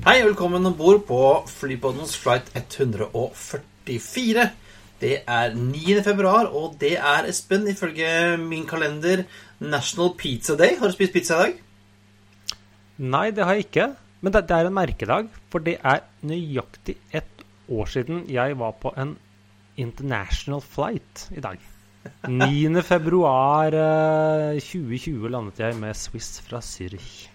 Hei velkommen om bord på Flypodens flight 144. Det er 9. februar, og det er, Espen, ifølge min kalender, National Pizza Day. Har du spist pizza i dag? Nei, det har jeg ikke. Men det, det er en merkedag, for det er nøyaktig ett år siden jeg var på en international flight i dag. 9. februar eh, 2020 landet jeg med Swiss fra Zürich.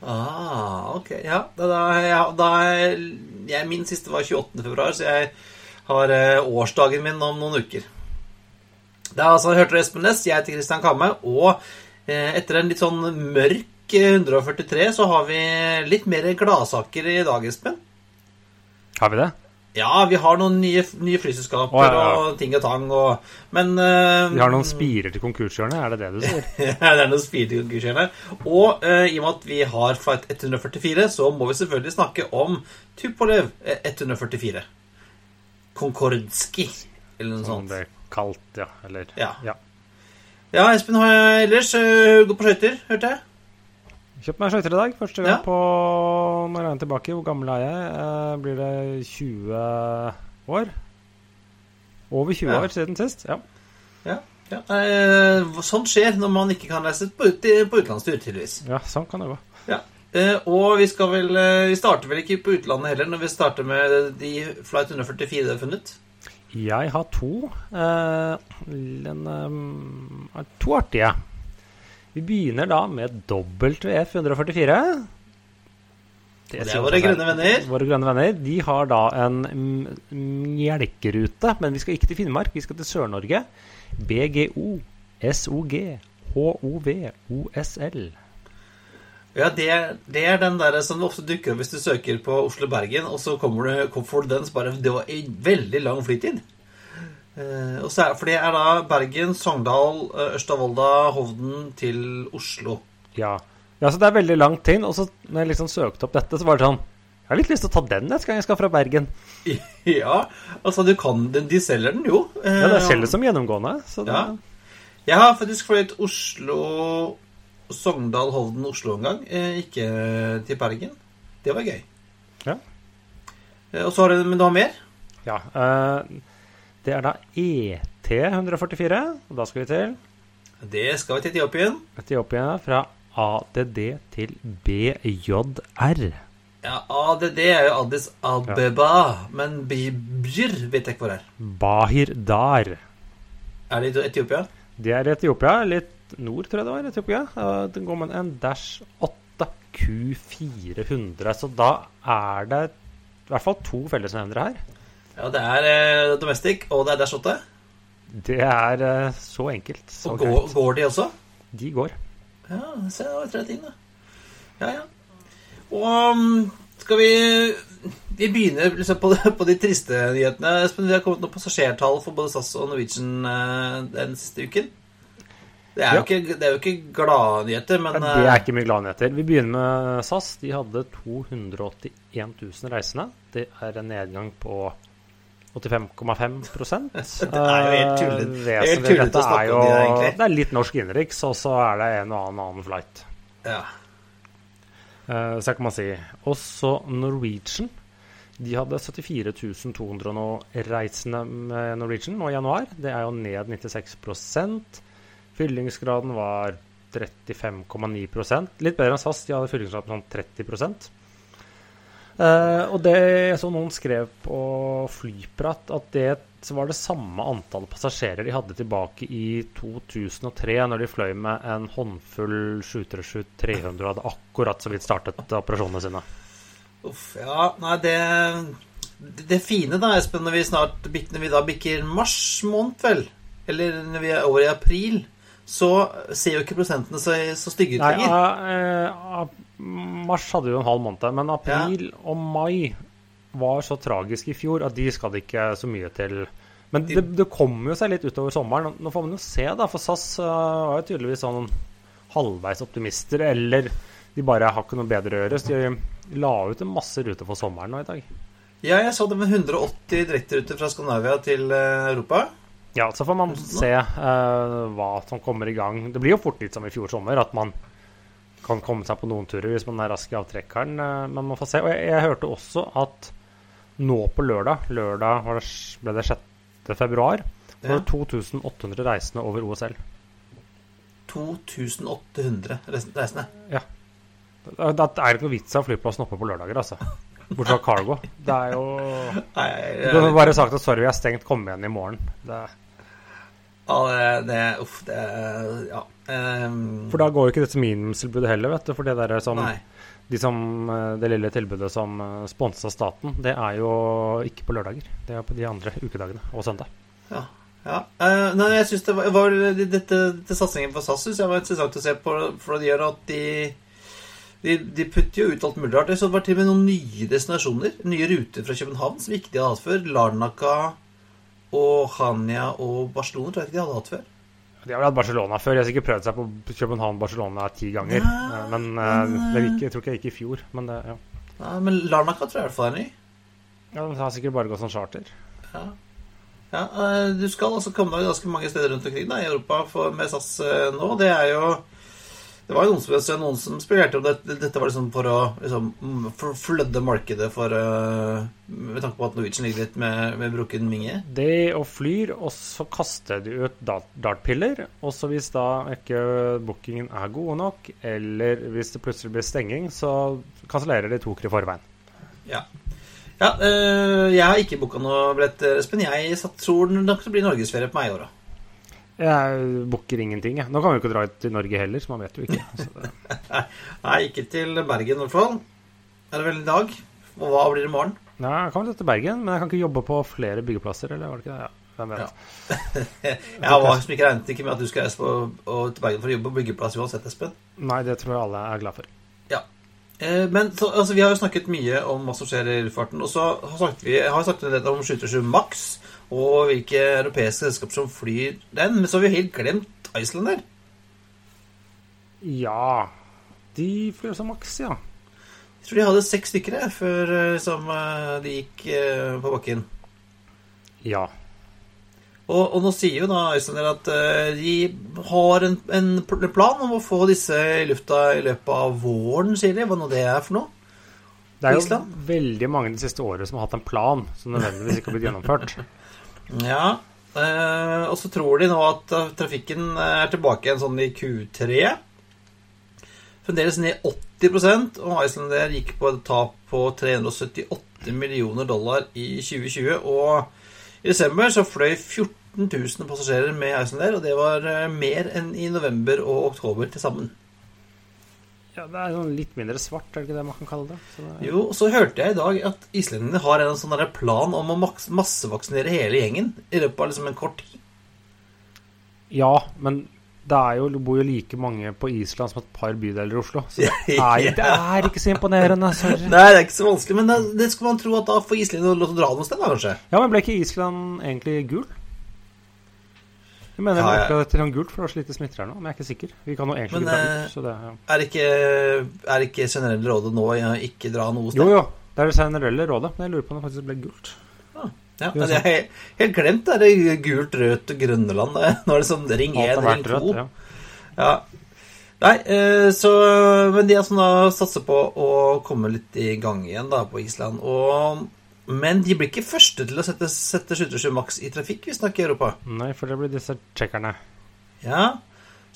Ah, ok. Ja, da, da, da jeg, Min siste var 28. februar, så jeg har eh, årsdagen min om noen uker. Da altså hørte du Espen Næss, jeg heter Christian Kamme, og eh, etter en litt sånn mørk eh, 143 så har vi litt mer gladsaker i dag, Espen. Har vi det? Ja, vi har noen nye, nye flyselskaper oh, ja, ja. og ting og tang, og Men uh, Vi har noen spirer til konkurshjørnet, er det det du sier? Ja, det er noen spirer til konkurshjørnet. Og uh, i og med at vi har flight 144, så må vi selvfølgelig snakke om Tupolev eh, 144. Konkordski, eller noe Som sånt. det er kalt, ja. Eller Ja. ja. Ja, Espen har jeg ellers uh, gått på skøyter, hørte jeg. Kjøpt meg skøyter i dag. Første gang Ja. på Når jeg er tilbake. Hvor gammel er jeg? Eh, blir det 20 år? Over 20 Ja. år siden sist. Ja. Ja, ja. Eh, sånt skjer når man ikke kan reise på, ut, på utenlandstur, tydeligvis. ja, sånn kan det gå. Ja. Eh, og vi vel eh, Vi starter vel ikke på utlandet heller når vi starter med de flight 144 du har funnet? Jeg har to. eh, en, eh, to artige. Vi begynner da med WF144. Og det er våre grønne venner. Våre grønne venner. De har da en melkerute, men vi skal ikke til Finnmark, vi skal til Sør-Norge. BGO SOG HOV OSL. Ja, det, det er den der som ofte dukker opp hvis du søker på Oslo-Bergen, og så kommer du, får du den, så bare Det var en veldig lang flytid. Eh, og så er, for det er da Bergen, Sogndal, eh, Ørsta-Volda, Hovden til Oslo. Ja. ja, så det er veldig langt inn. Og så når jeg liksom søkte opp dette, så var det sånn Jeg har litt lyst til å ta den neste gang jeg skal fra Bergen. ja, altså du kan den, De selger den jo. Eh, Ja, det selges som gjennomgående. Så det, Ja. Jeg har faktisk fløyet Oslo, Sogndal, Hovden, Oslo en gang. Eh, ikke til Bergen. Det var gøy. Ja. Eh, og så har du, Men du har mer? Ja, eh, det er da E ET144, og da skal vi til Det skal vi til Etiopien. Etiopia fra ADD til BJR. Ja, ADD er jo Addis Abeba, men Bibjir vet jeg ikke hvor er. Bahir Dar. Er det i Etiopia? Det er Etiopia, litt nord, tror jeg det var. Etiopia. Det går med en Dash 8 Q400, så da er det i hvert fall to fellesnevnere her. Ja, det er eh, Domestic, og det er Dash 8. Det er eh, så enkelt. Så Og går, greit. går de også? De går. Ja, se, det var tre ting, da. Ja, ja. Og um, skal vi Vi begynner liksom på, på de triste nyhetene. Espen, vi har kommet noen passasjertall for både SAS og Norwegian eh, den siste uken. Det er, jo ikke, det er jo ikke gladnyheter, men det er eh, ikke mye gladnyheter. Vi begynner med SAS. De hadde 281 000 reisende. Det er en nedgang på 85,5% Det er jo helt tullete. Eh, Det er å snakke om det, egentlig. Det er litt norsk innenriks, og så er det en og annen annen flight. ja. Eh, Så kan man si. Også Norwegian. De hadde 74.200 nå reisende med Norwegian nå i januar. Det er jo ned 96% Fyllingsgraden var 35,9% Litt bedre enn SAS. De hadde fyllingsgrad på sånn 30 Eh, og det jeg så noen skrev på Flyprat at det var det samme antall passasjerer de hadde tilbake i 2003, når de fløy med en håndfull 737-300 og hadde akkurat så vidt startet operasjonene sine. Uff, ja. Nei, det Det fine, da, Espen, når vi snart når vi da bikker mars måned, vel, eller når vi er over i april, så ser jo ikke prosentene så, så stygge ut lenger. Nei, uh, av mars hadde jo en halv måned, men april og mai var så tragisk i fjor at de skal det ikke så mye til. Men det, det kommer jo seg litt utover sommeren. Nå får man jo se, da, for SAS var jo tydeligvis sånn halvveis optimister, eller de bare har ikke noe bedre å gjøre. Så de la ut en masse ruter for sommeren nå i dag. Ja, jeg så det med 180 direkteruter fra Skandinavia til uh, Europa. Ja, så får man se uh, hva som kommer i gang. Det blir jo fort litt som i fjor sommer, at man kan komme seg på noen turer hvis man er rask i avtrekkeren. men man får se. Og jeg, jeg hørte også at nå på lørdag, lørdag ble det 6 februar var det 2800 reisende over OSL. 2800 reisende? Ja. Det, det er ikke noe vits av flyplassen oppe på lørdager, altså. Bortsett fra cargo. Det er jo Du kunne bare sagt at sorry, vi er stengt, kom igjen i morgen. Det Ja, det, det Uff, det Ja. Um, for da går jo ikke dette minimumstilbudet heller, vet du. For det der som nei. De som, eh, det lille tilbudet som sponsa staten, det er jo ikke på lørdager. Det er på de andre ukedagene og søndag. Ja. ja. Uh, nei, jeg syns det var, var Dette, satsingen på SAS syns jeg var interessant å se på, for det gjør at de de, de, putter jo ut alt mulig rart. Det var til og med noen nye destinasjoner. Nye ruter fra København som ikke de hadde hatt før. Larnaca og Hania og Barcelona tror jeg ikke de hadde hatt før. De har vel hatt Barcelona før. Jeg har sikkert prøvd seg på København-Barcelona ti ganger. Ja, men, men uh, det gikk, jeg tror ikke jeg gikk i fjor. Men, det, ja. ja, men Larnaca tror jeg i hvert fall er ny. Ja, De har sikkert bare gått som charter. Ja. ja du skal altså komme deg ganske mange steder rundt omkring da, i Europa for, med SAS nå. Det er jo det var jo noen som, noen som spekulerte om dette, dette var liksom for å liksom, for flødde markedet for uh, Med tanke på at Norwegian ligger litt med, med brukken minge? Det og flyr, og så kaster de ut dartpiller. Og så hvis da ikke bookingen er god nok, eller hvis det plutselig blir stenging, så kansellerer de to uker i forveien. Ja. ja øh, jeg har ikke booka noe billett, Espen. Jeg tror det nok blir norgesferie på meg i år òg. Jeg booker ingenting, jeg. Nå kan vi jo ikke dra ut til Norge heller, så man vet jo ikke. Nei, ikke til Bergen i hvert fall. Er det vel i dag? Og hva blir det i morgen? Nei, Jeg kan vel til Bergen, men jeg kan ikke jobbe på flere byggeplasser, eller var det ikke det? Ja, hvem vet. Ja. jeg var ikke regnet ikke med at du skal på, til Bergen for å jobbe på byggeplass uansett, Espen. Nei, det tror jeg alle er glad for. Ja. Eh, men så, altså, vi har jo snakket mye om hva som skjer i luftfarten, og så har vi har snakket litt om 737 Max og hvilke europeiske selskaper som flyr den. Men så har vi helt glemt Iceland der. Ja De flyr som maks, ja. Jeg tror de hadde seks stykker før som, de gikk eh, på bakken. Ja. Og, og, nå sier jo da Islander at de har en, en, plan om å få disse i lufta i løpet av våren, sier de. Hva nå det er for noe? Det er jo veldig mange de siste årene som har hatt en plan som nødvendigvis ikke har blitt gjennomført. Ja. Eh, og så tror de nå at eh, trafikken er tilbake igjen sånn i Q3. Fremdeles ned 80% og Islander gikk på et tap på 378 millioner dollar i 2020. Og i desember så fløy 14 000 passasjerer med Islander, og det var eh, mer enn i november og oktober til sammen. Ja, Det er sånn litt mindre svart, er det ikke det man kan kalle det? Så det jo, så hørte jeg i dag at islendingene har en sånn plan om å massevaksinere hele gjengen i løpet av liksom en kort tid. Ja, men det jo, bor jo like mange på Island som et par bydeler i Oslo. Så det er, det er ikke så imponerende. Sorry. Nei, det er ikke så vanskelig, men det, det skulle man tro at da får islendingene lov til å dra noe sted, da, kanskje? Ja, men ble ikke Island egentlig gul? Jeg mener ja, ja. til han gult, for det var så lite smitter her nå. Men jeg er ikke sikker. Vi kan jo egentlig men, ut, det, ja. er, ikke, er ikke generelle rådet nå å ikke dra noe sted? Jo, jo. Det er det generelle rådet. Men jeg lurer på om det faktisk ble gult. Ah, ja, men jeg har helt glemt det er gult, rødt og grønne land. Nå er det sånn ring 1, ring 2. Rødt, ja. ja. Nei, eh, så Men de sånn da satser på å komme litt i gang igjen da på Island. Og men de blir ikke første til å sette, sette 727 Max i trafikk, vi snakker i Europa. Nei, for det blir disse tsjekkerne. Ja.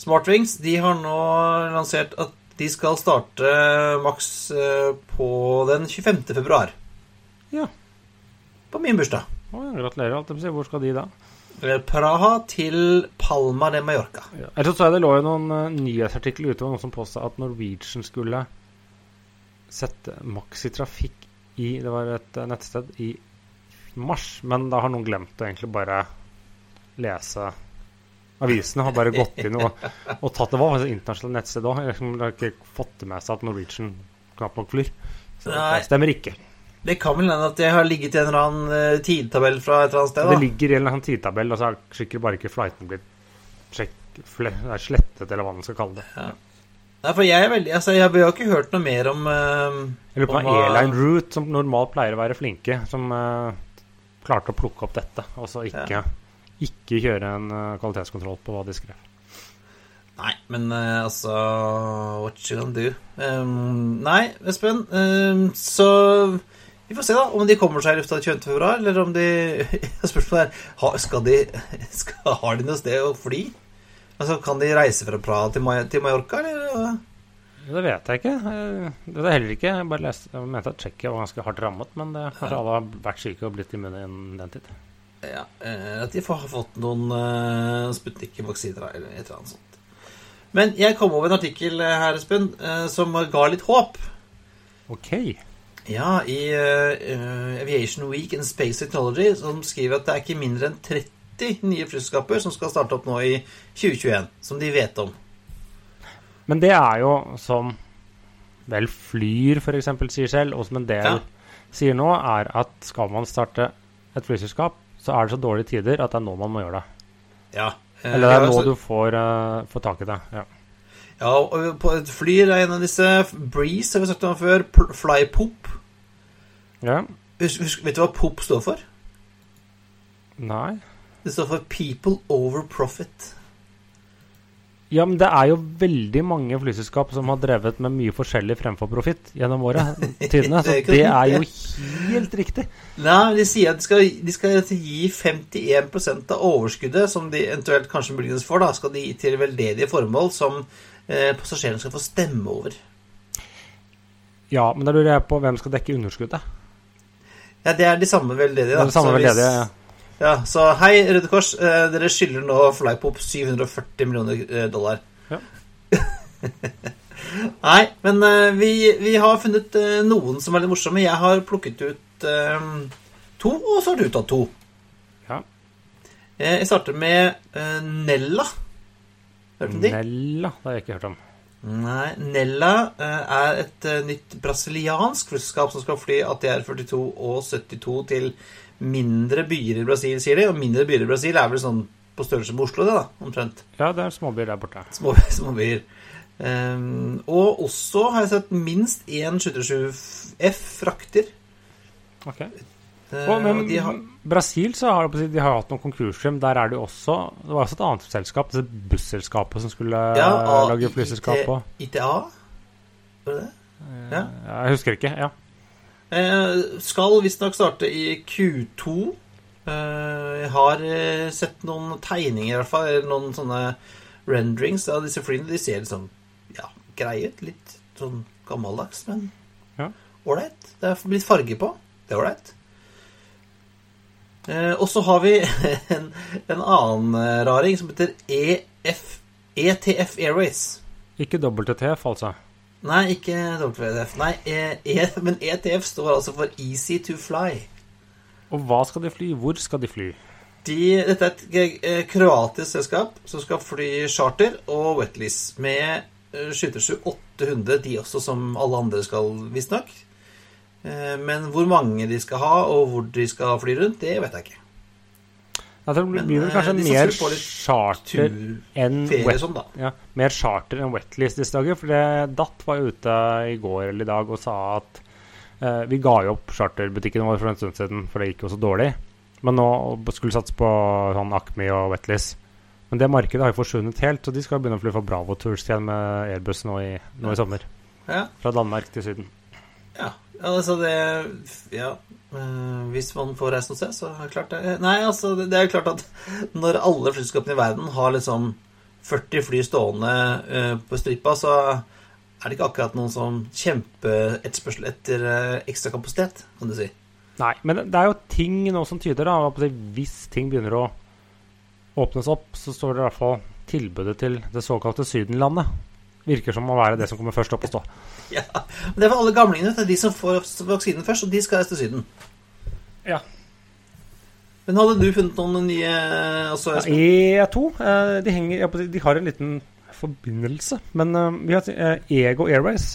Smartwings de har nå lansert at de skal starte Max eh, på den 25. februar. Ja. På min bursdag. Å, gratulerer. Hvor skal de da? Eh, Praha til Palma de Mallorca. Ja. Jeg så jeg det lå jo noen nyhetsartikler ute noen som påstod at Norwegian skulle sette Max i trafikk i Det var et eh, nettsted i mars, men da har noen glemt å egentlig bare lese avisene. Har bare gått inn og, og tatt Det var et internasjonalt nettsted òg. Har ikke fått det med seg at Norwegian knapt nok flyr. Så Nei. det stemmer ikke. Det kan vel hende at det har ligget i en eller annen eh, tidtabell fra et eller annet sted. Det ligger i en eller annen tidtabell, og så har sikkert bare ikke flighten blitt sjekk, fle, slettet, eller hva man skal kalle det. Ja. Nei, for jeg er veldig Altså, jeg har ikke hørt noe mer om uh, Jeg lurer på Om airline route, som normalt pleier å være flinke, som uh, klarte å plukke opp dette, og så ikke, ikke kjøre en uh, kvalitetskontroll på hva de skrev. Nei, men uh, altså What you gonna do? Um, nei, Espen, um, så vi får se da om de kommer seg i lufta 20. februar, eller om de Spørsmålet er skal de, skal, Har de noe sted å fly? Altså, Kan de reise fra Praha til, Maj til Mallorca, eller? Det vet jeg ikke. Det vet jeg heller ikke. Jeg bare leste, jeg mente at Tsjekkia var ganske hardt rammet, men det, kanskje alle har vært syke og blitt immune innen den tid. Ja, eh, At de har fått noen uh, Sputnik-vaksiner eller et eller annet sånt. Men jeg kom over en artikkel eh, her, Espen, som ga litt håp. Ok. Ja, i uh, Aviation Week and Space Technology, som skriver at det er ikke mindre enn 30 nye flyselskaper som skal starte opp nå i 2021, som de vet om. Men det er jo som vel Flyr f.eks. sier selv, og som en del Ja. sier nå, er at skal man starte et flyselskap, så er det så dårlige tider at det er nå man må gjøre det. Ja. eh, Eller det er nå altså- du får, uh, får tak i det. Ja. Ja, og på et fly er en av disse Breeze, har vi snakket om før. Flypop. ja. Husk, husk, vet du hva POP står for? Nei. Det står for People Over Profit. Ja, men det er jo veldig mange flyselskap som har drevet med mye forskjellig fremfor profitt gjennom året. Tidene, så Det er jo helt riktig. Nei, de sier at de skal, de skal gi 51% av overskuddet som de eventuelt kanskje muligens får, da, skal de gi til veldedige formål som eh, passasjerene skal få stemme over. Ja, men da lurer jeg på hvem skal dekke underskuddet? Ja, det er de samme veldedige, da. Det er det samme veldedige, ja. Ja, så hei, Røde Kors. Eh, dere skylder nå Flypop 740 millioner eh, dollar. Ja. Nei, men eh, vi, vi har funnet eh, noen som er litt morsomme. Jeg har plukket ut eh, to, og så har du tatt to. Ja. Eh, jeg starter med Nella. Hørte du de? Nella, det har jeg ikke hørt om. Nei, Nella eh, er et nytt brasiliansk flyselskap som skal fly ATR-42 og 72 til mindre byer i Brasil, sier de. Og mindre byer i Brasil er vel sånn på størrelse med Oslo, det, da, omtrent. Ja, det er småbyer der borte. Små, små byer. Ehm, og også har jeg sett minst én 737F frakter. Ok. Eh, Og, men har, Brasil så har de, har hatt noen konkurser. men Der er det jo også Det var også et annet selskap, det busselskapet som skulle ja, eh, lage flyselskap på. ITA? Var det det? Ja. Ja, jeg husker ikke. ja. Eh, skal visstnok starte i Q2. Eh, jeg har eh, sett noen tegninger, i hvert fall, eller noen sånne renderings av disse flyene. De ser liksom ja, greie ut. Litt sånn gammeldags, men Ja. ålreit. Det er blitt farge på. Det er ålreit. Og så har vi en, en annen raring som heter EF, ETF Airways. Ikke WTF, altså. Nei, ikke WTF. Nei, e, e, men ETF står altså for Easy to Fly. Og hva skal de fly? Hvor skal de fly? De, dette er et eh, kroatisk selskap som skal fly charter og wetlease med eh, 737-800, de også som alle andre skal, visstnok. Eh, Men hvor mange de skal ha, og hvor de skal fly rundt, det vet jeg ikke. Altså, det blir vel eh, kanskje mer charter enn wet, sånn, ja, mer charter enn wetlist disse dager. For det, Datt var ute i går eller i dag og sa at eh, vi ga jo opp charterbutikken vår for en stund siden, for det gikk jo så dårlig. Men nå skulle satse på sånn Acme og Wetlist. Men det markedet har jo forsvunnet helt, så de skal begynne å fly for Bravo Tours igjen med Airbus nå i, nå i sommer. Ja, Fra Danmark til Syden. ja. Altså det Ja. eh, Hvis man får reist noe sted, så er det klart det Nei, altså, det er klart at når alle flyselskapene i verden har liksom 40 fly stående eh, på stripa, så er det ikke akkurat noen sånn kjempeetterspørsel etter eh, ekstra kapasitet, kan du si. Nei, men det er jo ting nå som tyder da, at hvis ting begynner å åpnes opp, så står det i hvert fall tilbudet til det såkalte Sydenlandet. Virker som å være det som kommer først opp å stå. Ja, Men det er for alle gamlingene. Det er de som får vaksinen først, og de skal reise til Syden. Ja. Men hadde du funnet noen nye altså, ja, E2 eh, de, henger, de har en liten forbindelse. Men eh, vi har eh, Ego Airways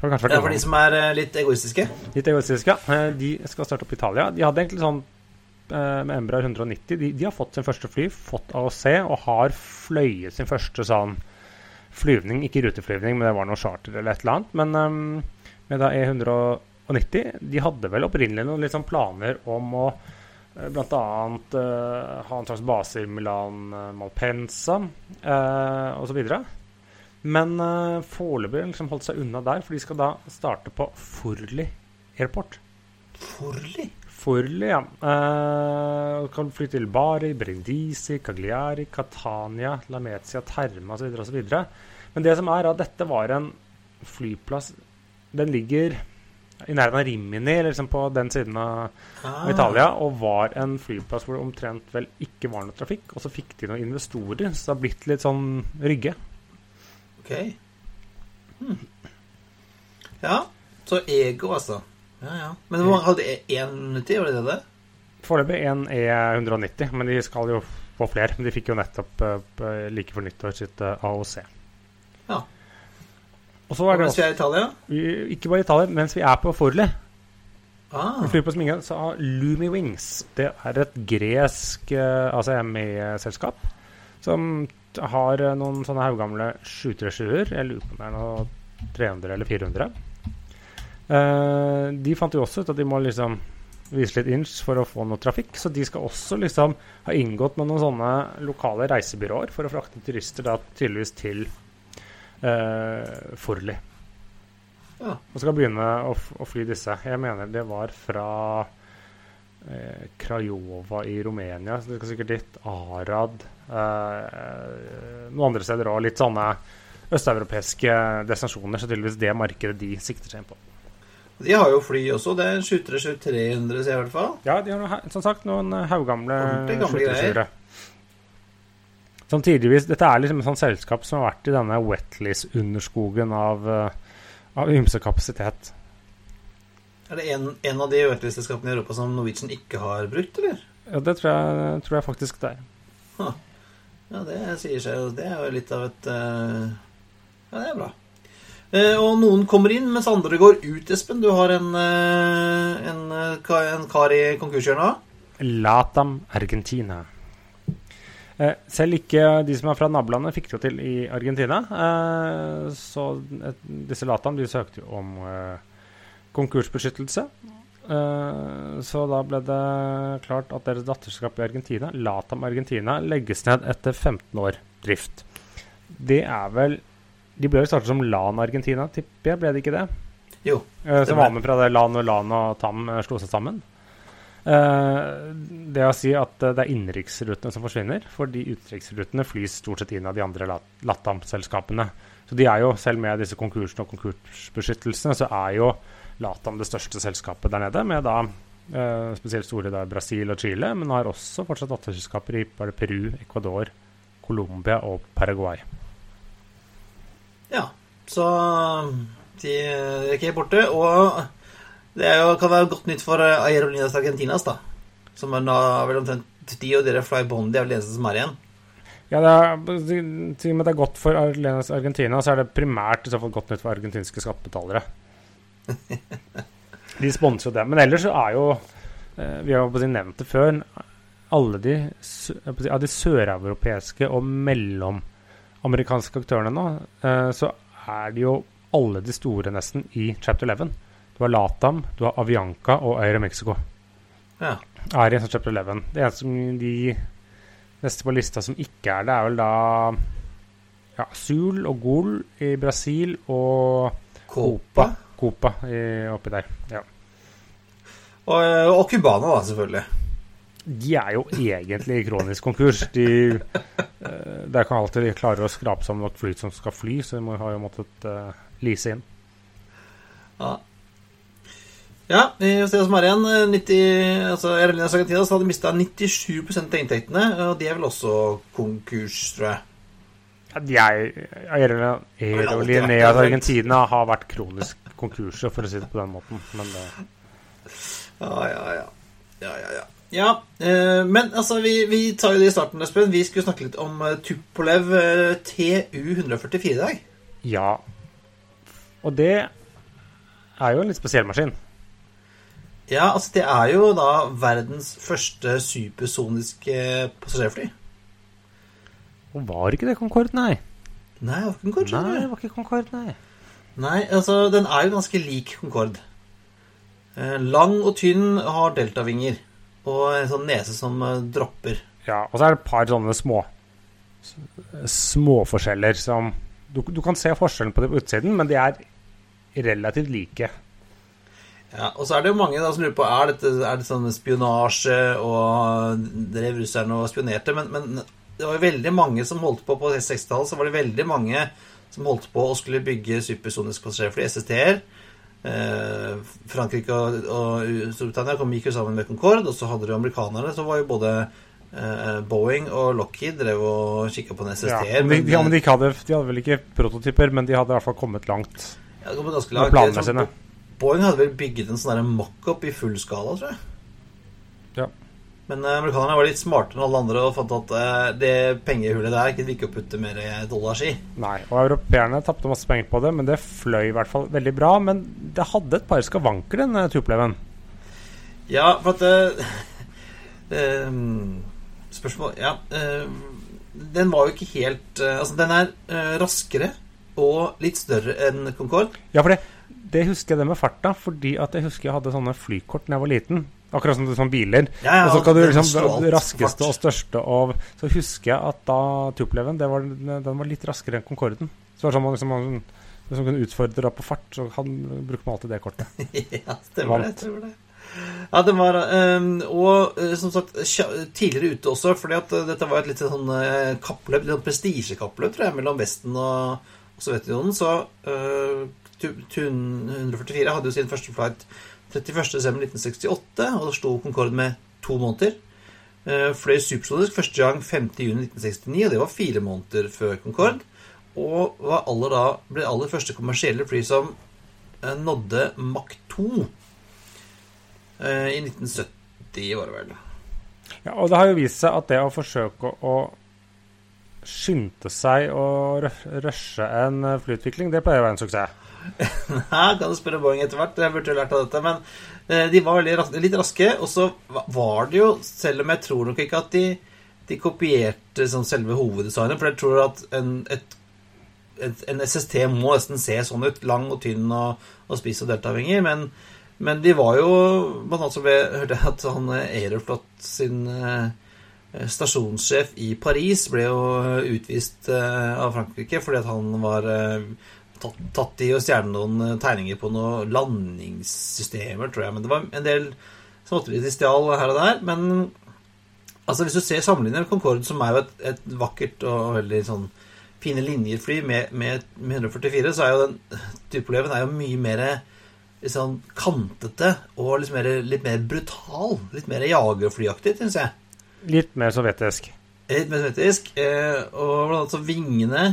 Har Ja, for de som er eh, litt egoistiske. Litt egoistiske. ja. De skal starte opp i Italia. De hadde egentlig sånn eh, med Embraer 190 de, de har fått sin første fly, fått AOC, og har fløyet sin første sånn flyvning. Ikke ruteflyvning, men det var noe charter eller et eller annet. Men um, med da E190 De hadde vel opprinnelig noen sånn planer om å bl.a. blant annet eh, ha en slags base i Milan, eh, Malpensa uh, osv. Men uh, foreløpig liksom holdt seg unna der, for de skal da starte på Forli Airport. Forli. Forli, ja. Uh, kan flytte til Bari, Brindisi, Cagliari, Catania, Lamezia, Terma osv. osv. Men det som er at dette var en flyplass Den ligger i nærheten av Rimini, eller liksom på den siden av Ah. Italia, og var en flyplass hvor det omtrent vel ikke var noe trafikk. Og så fikk de noen investorer, så det har blitt litt sånn Rygge. Ok. Hmm. Ja, så ego, altså. Ja, ja. Men hvor mange hadde E- 190, var det det? Foreløpig én E190, men de skal jo få flere. Men de fikk jo nettopp eh, like for nyttår sitt eh, AOC. Ja. Og så er det Mens vi er i Italia? vi, ikke bare i Italia, mens vi er på Forli, Ah, flyr på sminge så har Lumi Wings Det er et gresk eh, altså ME-selskap som har noen sånne haugamle 737-er. Jeg lurer på om det er noe 300 eller 400. Eh, de fant jo også ut at de må liksom vise litt inch for å få noe trafikk. Så de skal også liksom ha inngått med noen sånne lokale reisebyråer for å frakte turister da tydeligvis til uh, Forli. Ja. Og skal begynne å, å fly disse. Jeg mener det var fra Krajova Craiova i Romania. Så det skal sikkert dit. Arad. Eh, noen andre steder òg. Litt sånne østeuropeiske destinasjoner. Så tydeligvis det markedet de sikter seg inn på. De har jo fly også. Det er en 737-300, sier jeg i hvert fall. Ja, de har noe, som sagt noen haugamle Ordentlig gamle greier. sluttresure. Som tidligvis Dette er liksom et sånt selskap som har vært i denne wetlease-underskogen av, eh, av ymse kapasitet. Er det en, en av de økningsselskapene i Europa som Norwegian ikke har brukt, eller? Ja, det tror jeg, tror jeg faktisk det er. Ja, det sier seg jo Det er jo litt av et uh... Ja, det er bra. Eh, og noen kommer inn, mens andre går ut, Espen. Du har en, eh, en, eh, en kar i konkurshjørnet. Latam Argentina. Selv ikke de som er fra nabolandet, fikk det til i Argentina. Så disse Latam de søkte jo om konkursbeskyttelse. Så da ble det klart at deres datterskap i Argentina, Latam Argentina, legges ned etter 15 år drift. Det er vel De ble jo startet som LAN Argentina, tipper jeg. Ble det ikke det? Jo. Eh, Stemmer. Som var med fra det LAN og LAN og TAM eh, slo seg sammen. Eh, det å si at det er innenriksrutene som forsvinner, fordi utenriksrutene flys stort sett inn av de andre LATAM-selskapene. Så de er jo, selv med disse konkursene og konkursbeskyttelsene, så er jo LATAM det største selskapet der nede, med da spesielt store da Brasil og Chile, men har også fortsatt datterselskaper i Peru, Ecuador, Colombia og Paraguay. Ja. Så de er ikke borte. Og det jo, kan være godt nytt for eh, Aerolíneas Argentinas, da. Som er da vel omtrent de og dere Fly Bondi er vel eneste som er igjen. Ja, det er, Siden med det er godt for Arlenas Argentina, så er det primært i så fall godt nytt for argentinske skattebetalere. De sponser jo det. Men ellers så er jo eh, Vi har jo nevnt det før. Alle de, av de søreuropeiske og mellomamerikanske aktørene nå, eh, så er det jo alle de store nesten i Chapter 11. Du har Latam, du har Avianca og Aeromexico Ja. er i chapter 11. Det eneste som de neste på lista som ikke er det, er vel da ja, Sul og Gol i Brasil og Copa. Copa i, oppi der. Ja. Og, eh, og Cubana, da, selvfølgelig. De er jo egentlig i kronisk konkurs. De eh, Det er ikke alltid de klarer å skrape sammen nok fly som skal fly, så de må, har jo måttet uh, lease inn. Ja. Ja, vi får se hva som er igjen. Eh, 90, altså Aerolíneas så hadde mista 97% av inntektene, og de er vel også konkurs, tror jeg. Ja, de er Aerolíneas alltid vært Argentina har vært kronisk konkurser, for å si det på den måten. Men det Ja, ja, ja. Ja, ja, ja. Ja eh, men altså, vi, vi tar jo det i starten, Espen. Vi skulle snakke litt om eh, Tupolev eh, TU144 i dag. Ja. Og det er jo en litt spesiell maskin. Ja, altså det er jo da verdens første supersoniske passasjerfly. Og var ikke det Concorde, nei? Nei, det var ikke Concorde. Nei, det var ikke Concorde, nei. Nei, altså den er jo ganske lik Concorde. Eh, lang og tynn, har deltavinger. Og en sånn nese som eh, dropper. Ja, og så er det et par sånne små småforskjeller som du, du kan se forskjellen på det på utsiden, men de er relativt like. Ja, Og så er det jo mange da som lurer på er dette er det sånn spionasje og drev russerne og spionerte. Men, men det var jo veldig mange som holdt på på 60-tallet. Så var det veldig mange som holdt på og skulle bygge supersoniske passasjerfly, SST-er. Eh, Frankrike og, og Storbritannia kom, gikk jo sammen med Concorde. Og så hadde du amerikanerne, så var jo både eh, Boeing og Lockheed drev og kikka på en SST-er. men de, de, ja, de, de hadde vel ikke prototyper, men de hadde i hvert fall kommet langt Ja, langt. med planene sine. Boeing hadde vel bygget en sånn mock-up i full skala, tror jeg. Men eh, amerikanerne var litt smartere enn alle andre og fant at eh, det pengehullet der ikke å putte mer dollars i. Nei, og europeerne tapte masse penger på det, men det fløy i hvert fall veldig bra. Men det hadde et par skavanker, den eh, Tupoleven. Ja, for at uh, uh, Spørsmål Ja. Uh, den var jo ikke helt eh, Altså, den er eh, raskere og litt større enn Concorde. Ja, for det, det husker jeg det med farta, fordi at jeg husker jeg hadde sånne flykort da jeg var liten. Akkurat som sånne biler. Ja, ja, og så kan du liksom det raskeste og største og Så husker jeg at da Tupleven det var, den var litt raskere enn Concorden. Så det var sånn man liksom, man, liksom kunne utfordre på fart, så han, brukte man alltid det kortet. ja, stemmer det. Stemmer det. Ja, den var eh, Og eh, som sagt, tidligere ute også, fordi at eh, dette var et litt sånn eh, kappløp, litt sånn prestisjekappløp, tror jeg, mellom Vesten og, og Sovjetunionen. Så uh, Tun 144 hadde jo sin første flight 31.12.1968, og da sto Concorde med to måneder. Uh, fløy supersonisk første gang 5.6.1969, og det var fire måneder før Concorde. Og aller da, ble aller første kommersielle fly som eh, nådde Mach 2 eh, i 1970, var det vel. Ja, og det har jo vist seg at det å forsøke å skynde seg å rushe en eh, flyutvikling, det pleier å være en suksess. Nei, kan du spørre Boeing etter hvert. Jeg burde jo lært av dette. Men eh, de var litt raske. Og så var det jo, selv om jeg tror nok ikke at de, de kopierte sånn selve hoveddesignet, for jeg tror at en, et, et, en SST må nesten se sånn ut. Lang og tynn og, og spiss og deltavhengig. Men, men de var jo Blant annet så hørte jeg at han eh, Aeroflot sin eh, stasjonssjef i Paris ble jo utvist eh, av Frankrike fordi at han var eh, tatt, i å stjerne noen eh, tegninger på noen landingssystemer, tror jeg. Men det var en del småtteri de stjal her og der. Men altså, hvis du ser sammenligner Concorde, som er jo et, et vakkert og veldig sånn fine linjer-fly med, med, med 144, så er jo den Tupoleven er jo mye mer litt sånn kantete og litt mer, litt mer brutal. Litt mer jagerflyaktig, syns jeg. Litt mer sovjetisk. Litt mer sovjetisk. Eh, og blant annet så vingene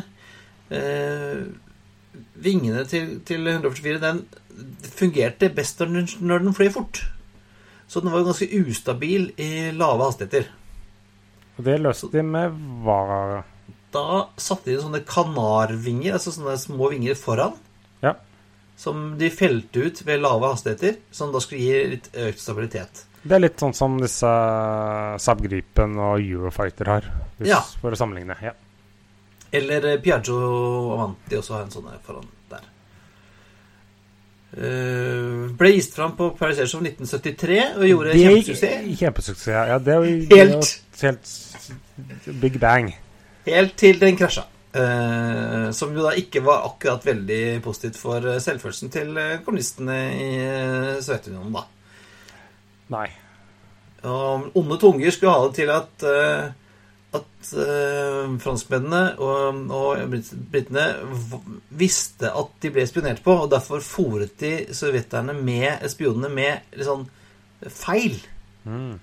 eh, Vingene til, til 144 den fungerte best når den, fløy fort. Så den var jo ganske ustabil i lave hastigheter. Og det løste de med hva Da satte de sånne kanarvinger, altså sånne små vinger foran, Ja. som de felte ut ved lave hastigheter, som da skulle gi litt økt stabilitet. Det er litt sånn som disse Saab Gripen og Eurofighter har, hvis, Ja. for å sammenligne. Ja. Eller eh, Piaggio Avanti også har en sånn foran der. Uh, ble vist fram på Paris Airshow 1973 og gjorde Det- kjempesuksess. Kjempesuksess. Ja, det er jo Helt. helt Big bang. Helt til den krasja. Uh, som jo da ikke var akkurat veldig positivt for eh, selvfølelsen til eh, kommunistene i eh, Sovjetunionen, da. Nei. Og onde tunger skulle ha det til at eh, at eh, franskmennene og, og britene visste at de ble spionert på, og derfor fòret de sovjeterne med spionene med litt sånn feil. Mm.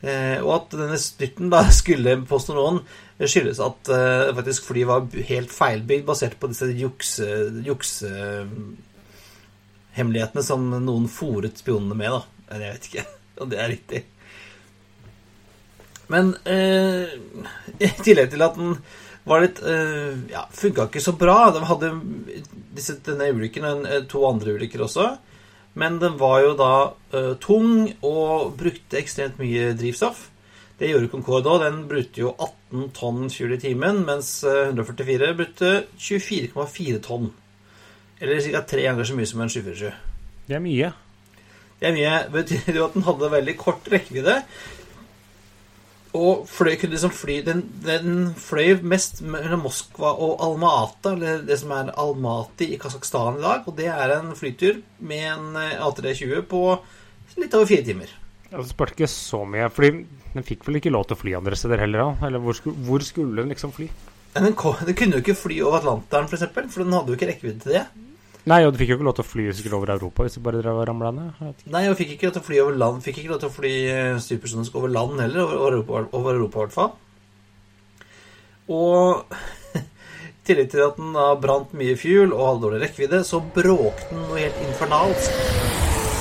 Eh, og at denne styrten da skulle, påstå noen, skyldes at eh, faktisk flyet var helt feilbygd, basert på disse jukse... jukse som noen fòret spionene med, da. Eller jeg vet ikke om det er riktig. Men eh, i tillegg til at den var litt eh, Ja, funka ikke så bra. De hadde disse, denne ulykken og to andre ulykker også. Men den var jo da eh, tung og brukte ekstremt mye drivstoff. Det gjorde Concorde òg. Den brukte jo 18 tonn fuel i timen, mens uh, 144 brukte 24,4 tonn. Eller ca. tre ganger så mye som en 747. Det er mye. Det mye, betyr jo at den hadde veldig kort rekkevidde. Og fløy, kunne liksom fly Den, den fløy mest mellom Moskva og Alma-Ata, eller det som er Almaty i Kasakhstan i dag. Og det er en flytur med en eh, A320 på litt over fire timer. Jeg spurte ikke så mye, fordi den fikk vel ikke lov til å fly andre steder heller? da? Eller hvor skulle, hvor skulle den liksom fly? Den, den kunne jo ikke fly over Atlanteren, f.eks., for, for den hadde jo ikke rekkevidde til det. Nei, og du fikk jo ikke lov til å fly sikkert over Europa hvis du bare drev og ramla ned. Nei, og fikk ikke lov til å fly over land Fikk ikke lov til å fly eh, supersonisk over land heller, over Europa, over Europa i hvert fall. Og i tillegg til at den da brant mye fuel og hadde dårlig rekkevidde, så bråkte den noe helt infernalsk.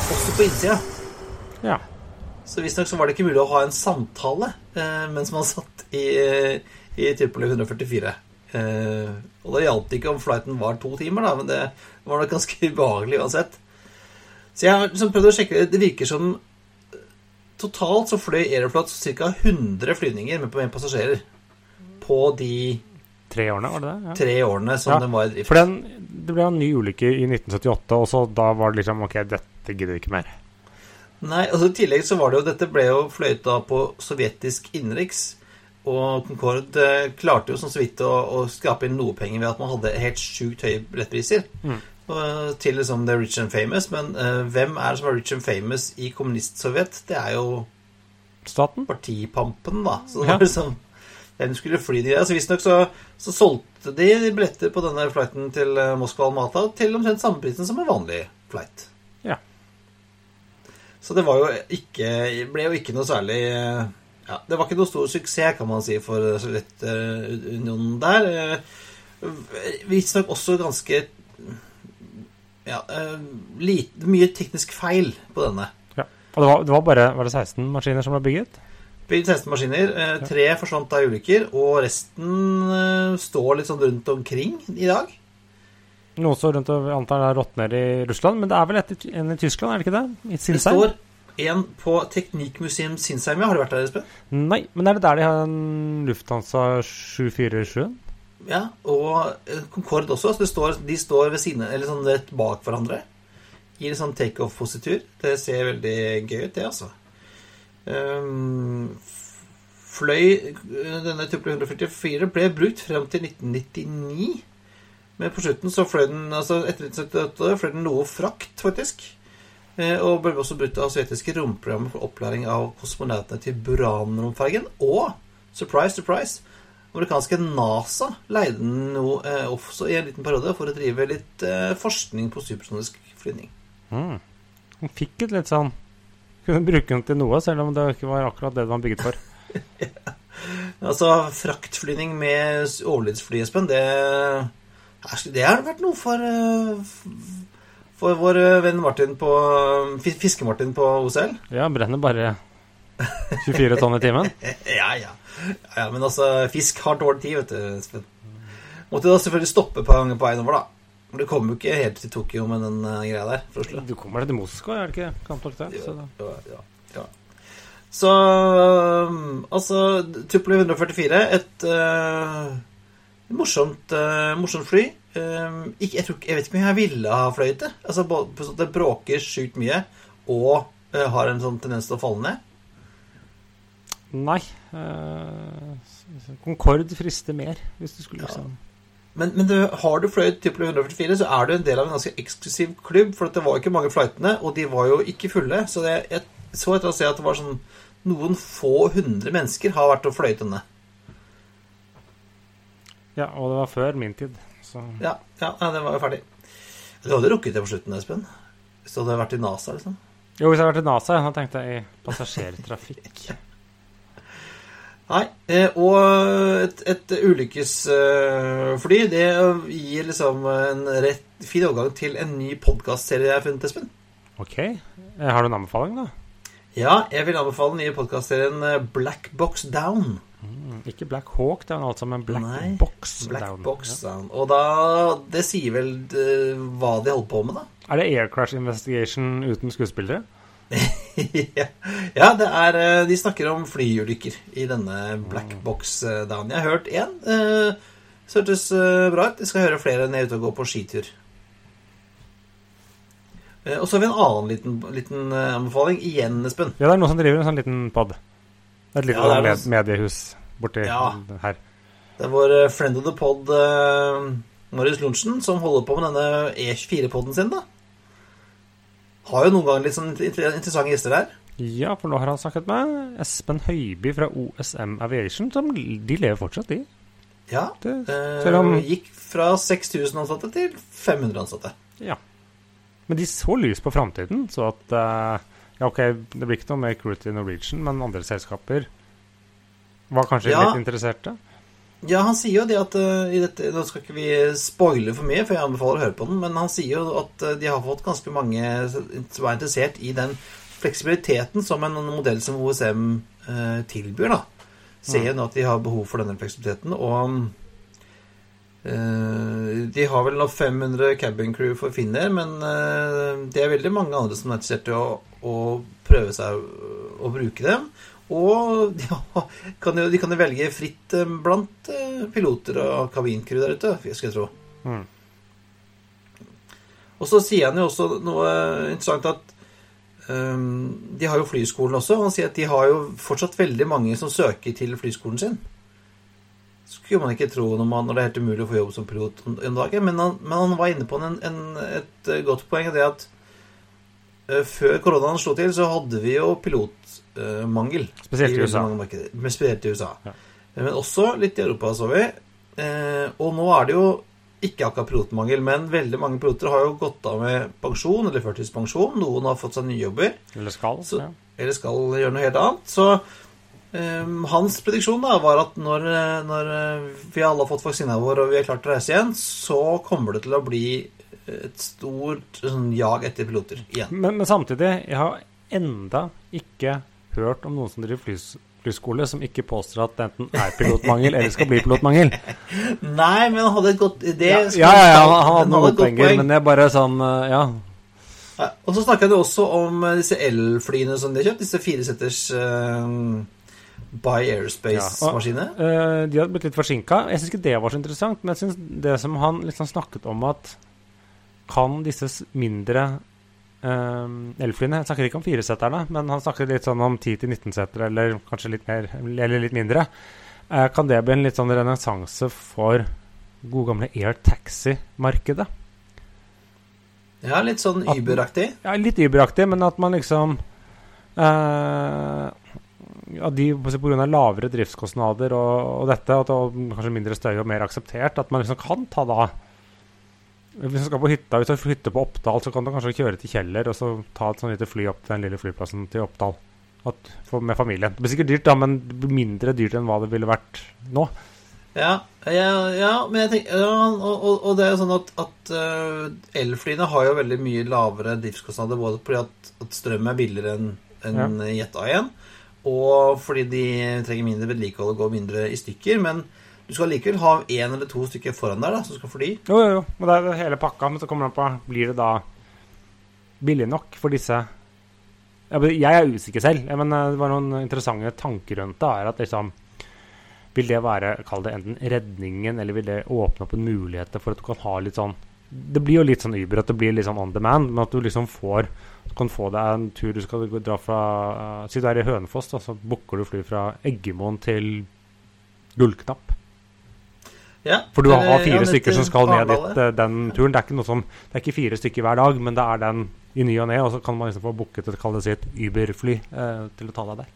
Også på innsida. Ja. Så visstnok så var det ikke mulig å ha en samtale eh, mens man satt i, eh, i Tripoli 144. Eh, og det hjalp ikke om flighten var to timer, da, men det var nok ganske ubehagelig uansett. Så jeg har liksom prøvd å sjekke det. Virker som Totalt så fløy Aeroflot ca. 100 flyvninger med, med passasjerer på de Tre årene, var det det? Ja. tre årene som Ja, den var i drift. For den, det ble en ny ulykke i 1978, og så da var det liksom Ok, dette gidder vi ikke mer. Nei, altså I tillegg så var det jo Dette ble jo fløyta på sovjetisk innenriks. Og Concorde eh, klarte jo sånn så vidt å, å skrape inn noe penger ved at man hadde helt sjukt høye billettpriser. Mm. Til liksom the rich and famous. Men uh, hvem er det som er rich and famous i kommunist-Sovjet? Det er jo Staten? partipampen, da. Så det Ja. var liksom Hvem skulle fly de der? Så Visstnok så, så solgte de billetter på denne flighten til Moskva Moskva Almata til omtrent samme prisen som en vanlig flight. Ja. Så det var jo ikke ble jo ikke noe særlig eh, ja, Det var ikke noe stor suksess, kan man si, for Sovjetunionen der. Eh, Visstnok også ganske ja, eh, lite, mye teknisk feil på denne. Ja. Og det var, det var bare var det 16 maskiner som ble bygget? Bygd 16 maskiner. Eh, tre forsvant av ulykker, og resten står litt sånn rundt omkring i dag. Noen står rundt og antar det er rått ned i Russland, men det er vel et, en i Tyskland, er det ikke det? I Det står en på Teknikkmuseum Sinsheim. ja. Har du vært der, Espen? Nei, men er det der de har en Lufthansa 747? Ja, og eh, Concorde også. Så det står, de står ved siden, eller sånn rett bak hverandre i en sånn takeoff-positur. Det ser veldig gøy ut, det, altså. Um, fløy eh, Denne Tupolev 144 ble brukt frem til 1999. Men på slutten så fløy den altså etter 1978 fløy den noe frakt, faktisk. Eh, Og ble også brukt av sovjetiske romprogrammer for opplæring av kosmonautene til Buran-romfergen. Og surprise, surprise, amerikanske NASA leide den nå eh, også i en liten periode for å drive litt eh, forskning på supersonisk flyvning. Mm. Den fikk et litt sånn Kunne bruke den til noe, selv om det ikke var akkurat det den var bygget for. Altså, fraktflyvning med overlydsfly, Espen, det Det har vært noe for eh, For vår eh, venn Martin på Fiske-Martin på OCL. Ja, brenner bare 24 tonn i timen. Ja, ja. ja, men altså, fisk har dårlig tid, vet du. Måtte da selvfølgelig stoppe på på veien over, da. Men du kommer jo ikke helt til Tokyo med den eh, greia der fra Oslo. Du kommer deg til Moskva, er det ikke? Kan tolke det? Så ja, ja. Så um, altså Tuple 144, et uh, morsomt, uh, morsomt fly. Uh, ikke, jeg, tror, jeg vet ikke om jeg ville ha fløyet det. Altså, både sånn det bråker sjukt mye og uh, har en sånn tendens til å falle ned. Nei. eh, Concorde frister mer, hvis du skulle Ja. liksom Men, men du, har du fløyet Tupolev 144, så er du en del av en ganske eksklusiv klubb. For at det var ikke mange flightene, og de var jo ikke fulle. Så det, jeg så etter å se at det var sånn noen få hundre mennesker har vært og fløyet denne. Ja, og det var før min tid, så Ja, ja, den var jo ferdig. Du hadde rukket det på slutten, Espen. Hvis du hadde vært i NASA, liksom. Jo, hvis jeg hadde vært i NASA, da tenkte jeg i passasjertrafikk. Nei, eh, og et, et ulykkesfly, det gir liksom en rett fin overgang til en ny podkastserie jeg har funnet, Espen. Ok. Eh, Har du en anbefaling, da? Ja, jeg vil anbefale den nye podkastserien Black Box Down. Mm, ikke Black Hawk Down, altså, men Black Nei, Box Black Down. Box Down. Og da Det sier vel uh, hva de holder på med, da. Er det Air Crash Investigation uten skuespillere? ja, ja, det er eh, De snakker om flyulykker i denne Black Box eh, Down. Jeg har hørt én. Uh, så hørtes bra ut. Jeg skal høre flere når jeg er ute og går på skitur. Uh, og så har vi en annen liten, liten anbefaling. Igjen, Espen. Ja, det er noen som driver en sånn liten pod. Et lite Ja, det er med mediehus borti Ja. her. Det er vår eh, friend of the pod, uh, Marius Lorentzen, som holder på med denne E24-poden sin, da. Har jo noen ganger litt sånn interessante gjester der. Ja, for nå har han snakket med Espen Høiby fra OSM Aviation. Som de lever fortsatt, de. Ja. Det, eh, selv om Gikk fra 6000 ansatte til 500 ansatte. Ja. Men de så lys på framtiden, så at eh, Ja, OK, det blir ikke noe mer crew til Norwegian, men andre selskaper var kanskje Ja. litt interesserte. Ja, han sier jo det at uh, i dette, Nå skal ikke vi spoile for mye, for jeg anbefaler å høre på den, men han sier jo at uh, de har fått ganske mange som er interessert i den fleksibiliteten som en modell som OSM uh, tilbyr, da. Ser jo nå at de har behov for denne fleksibiliteten, og eh, de har vel nå 500 cabin crew for Finner, men eh, det er veldig mange andre som er interessert i å, å prøve seg å, å bruke dem. Og de, kan jo, de kan jo velge fritt eh, blant eh, piloter og kabincrew der ute, skal jeg tro. Mm. Og så sier han jo også noe interessant at um, de har jo flyskolen også. Han sier at de har jo fortsatt veldig mange som søker til flyskolen sin. Skulle man ikke tro når, man, når det er helt umulig å få jobb som pilot om om dagen. Men han, men han var inne på en, en, et eh, godt poeng, det at uh, før koronaen slo til, så hadde vi jo pilotmangel. Spesielt i USA. Men spesielt i USA. Ja. Men også litt i Europa, så vi. Uh, og nå er det jo ikke akkurat pilotmangel, men veldig mange piloter har jo gått av med pensjon eller førtidspensjon. Noen har fått seg nye jobber, Eller skal. Så- ja. eller skal gjøre noe helt annet. Så hans prediksjon da var at når, eh, når eh, vi alle har fått vaksina vår og vi er klart til å reise igjen, så kommer det til å bli et stort sånn, jag etter piloter igjen. Men, men samtidig, jeg har enda ikke hørt om noen som driver flys, flyskole som ikke påstår at det enten er pilotmangel eller skal bli pilotmangel. Nei, men han hadde et godt det Ja, skal ja, ja, han, hadde noen godt poenger, men det er bare sånn eh, Ja. Ja, og så snakka de også om disse elflyene som de har kjøpt. Disse fireseters uh, By Airspace-maskiner. uh, de hadde blitt litt forsinka. Jeg syns ikke det var så interessant, men jeg synes det som han liksom snakket om at Kan disse mindre uh, elflyene Jeg snakker ikke om fireseterne, men han snakker litt sånn om 10-19 setere, eller kanskje litt mer, eller litt mindre. Uh, kan det bli en litt sånn renessanse for gode gamle air taxi-markedet? Ja, litt sånn Uber-aktig. Ja, litt Uber-aktig, men at man liksom eh, At de pga. lavere driftskostnader og, og dette, at det kanskje mindre støy og mer akseptert, at man liksom kan ta da Hvis du skal på hytta, hvis du hytte på Oppdal, så kan du kanskje kjøre til Kjeller og så ta et sånn lite fly opp til den lille flyplassen til Oppdal at, for, med familien. Det blir sikkert dyrt, da, men mindre dyrt enn hva det ville vært nå. Ja, ja, ja, men jeg tenker ja, og, og, og det er jo sånn at, at uh, elflyene har jo veldig mye lavere driftskostnader, både fordi at, at strøm er billigere enn enn Jet A1, og fordi de trenger mindre vedlikehold og går mindre i stykker. Men du skal likevel ha én eller to stykker foran der da, som skal fly. Jo, jo, jo. Det er hele pakka, men så kommer det an på Blir det da billig nok for disse Jeg er usikker selv, men eh, det var noen interessante tanker rundt det. er at liksom Vil det være, kall det enten redningen, eller vil det åpne opp en mulighet for at du kan ha litt sånn Det blir jo litt sånn Uber, at det blir litt sånn on demand, men at du liksom får du kan få deg en tur du skal dra fra uh, Si du er i Hønefoss, da, så booker du fly fra Eggemoen til Gullknapp. Ja, For du har fire ja, stykker som skal ned dit eh, den turen. Det er, ikke som, det er ikke fire stykker hver dag, men det er den i ny og ne. Og så kan man liksom få booket et kall det Uber-fly uh, til å ta deg der.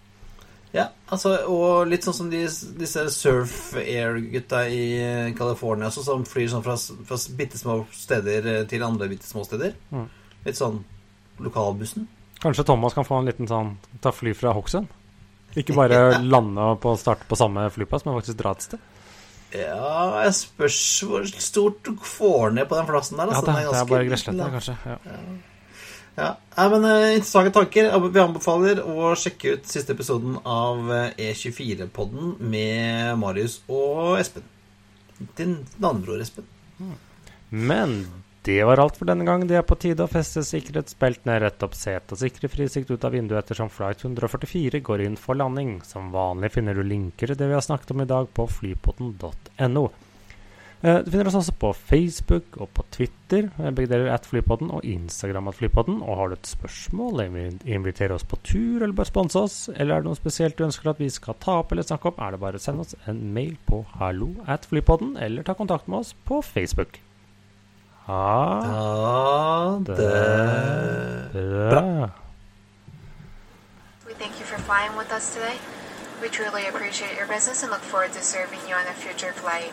Ja, altså, og litt sånn som de, disse Surf Air-gutta i California altså, som flyr sånn fra, fra bitte små steder eh, til andre bitte små steder. Mm. Litt sånn lokalbussen. Kanskje Thomas kan få en liten sånn ta fly fra Hokksund? Ikke bare lande og på starte på samme flyplass, men faktisk dra et sted. Ja, jeg spørs hvor stort du får ned på den plassen der. Ja, Altså, det, den det er bare Gresslette, kanskje. Ja. Ja, Nei, men eh, Interessante tanker. Vi anbefaler å sjekke ut siste episoden av eh, E24-podden med Marius og Espen. Din navnebror Espen. Men det var alt for denne gang. Det er på tide å feste sikkerhetsbeltene, rette opp setet og sikre frisikt ut av vinduet ettersom flight 144 går inn for landing. Som vanlig finner du linker til det vi har snakket om i dag på flypoten.no. Eh, Du finner oss også på Facebook og på Twitter, eh, begge deler at Flypodden, og Instagram at Flypodden. Og har du et spørsmål, invi- inviterer oss på tur eller bare sponse oss, eller er det noe spesielt du ønsker at vi skal ta opp eller snakke opp, er det bare å sende oss en mail på hallo at Flypodden, eller ta kontakt med oss på Facebook. Ha det bra. We thank you for flying with us today. We truly appreciate your business and look forward to serving you on a future flight.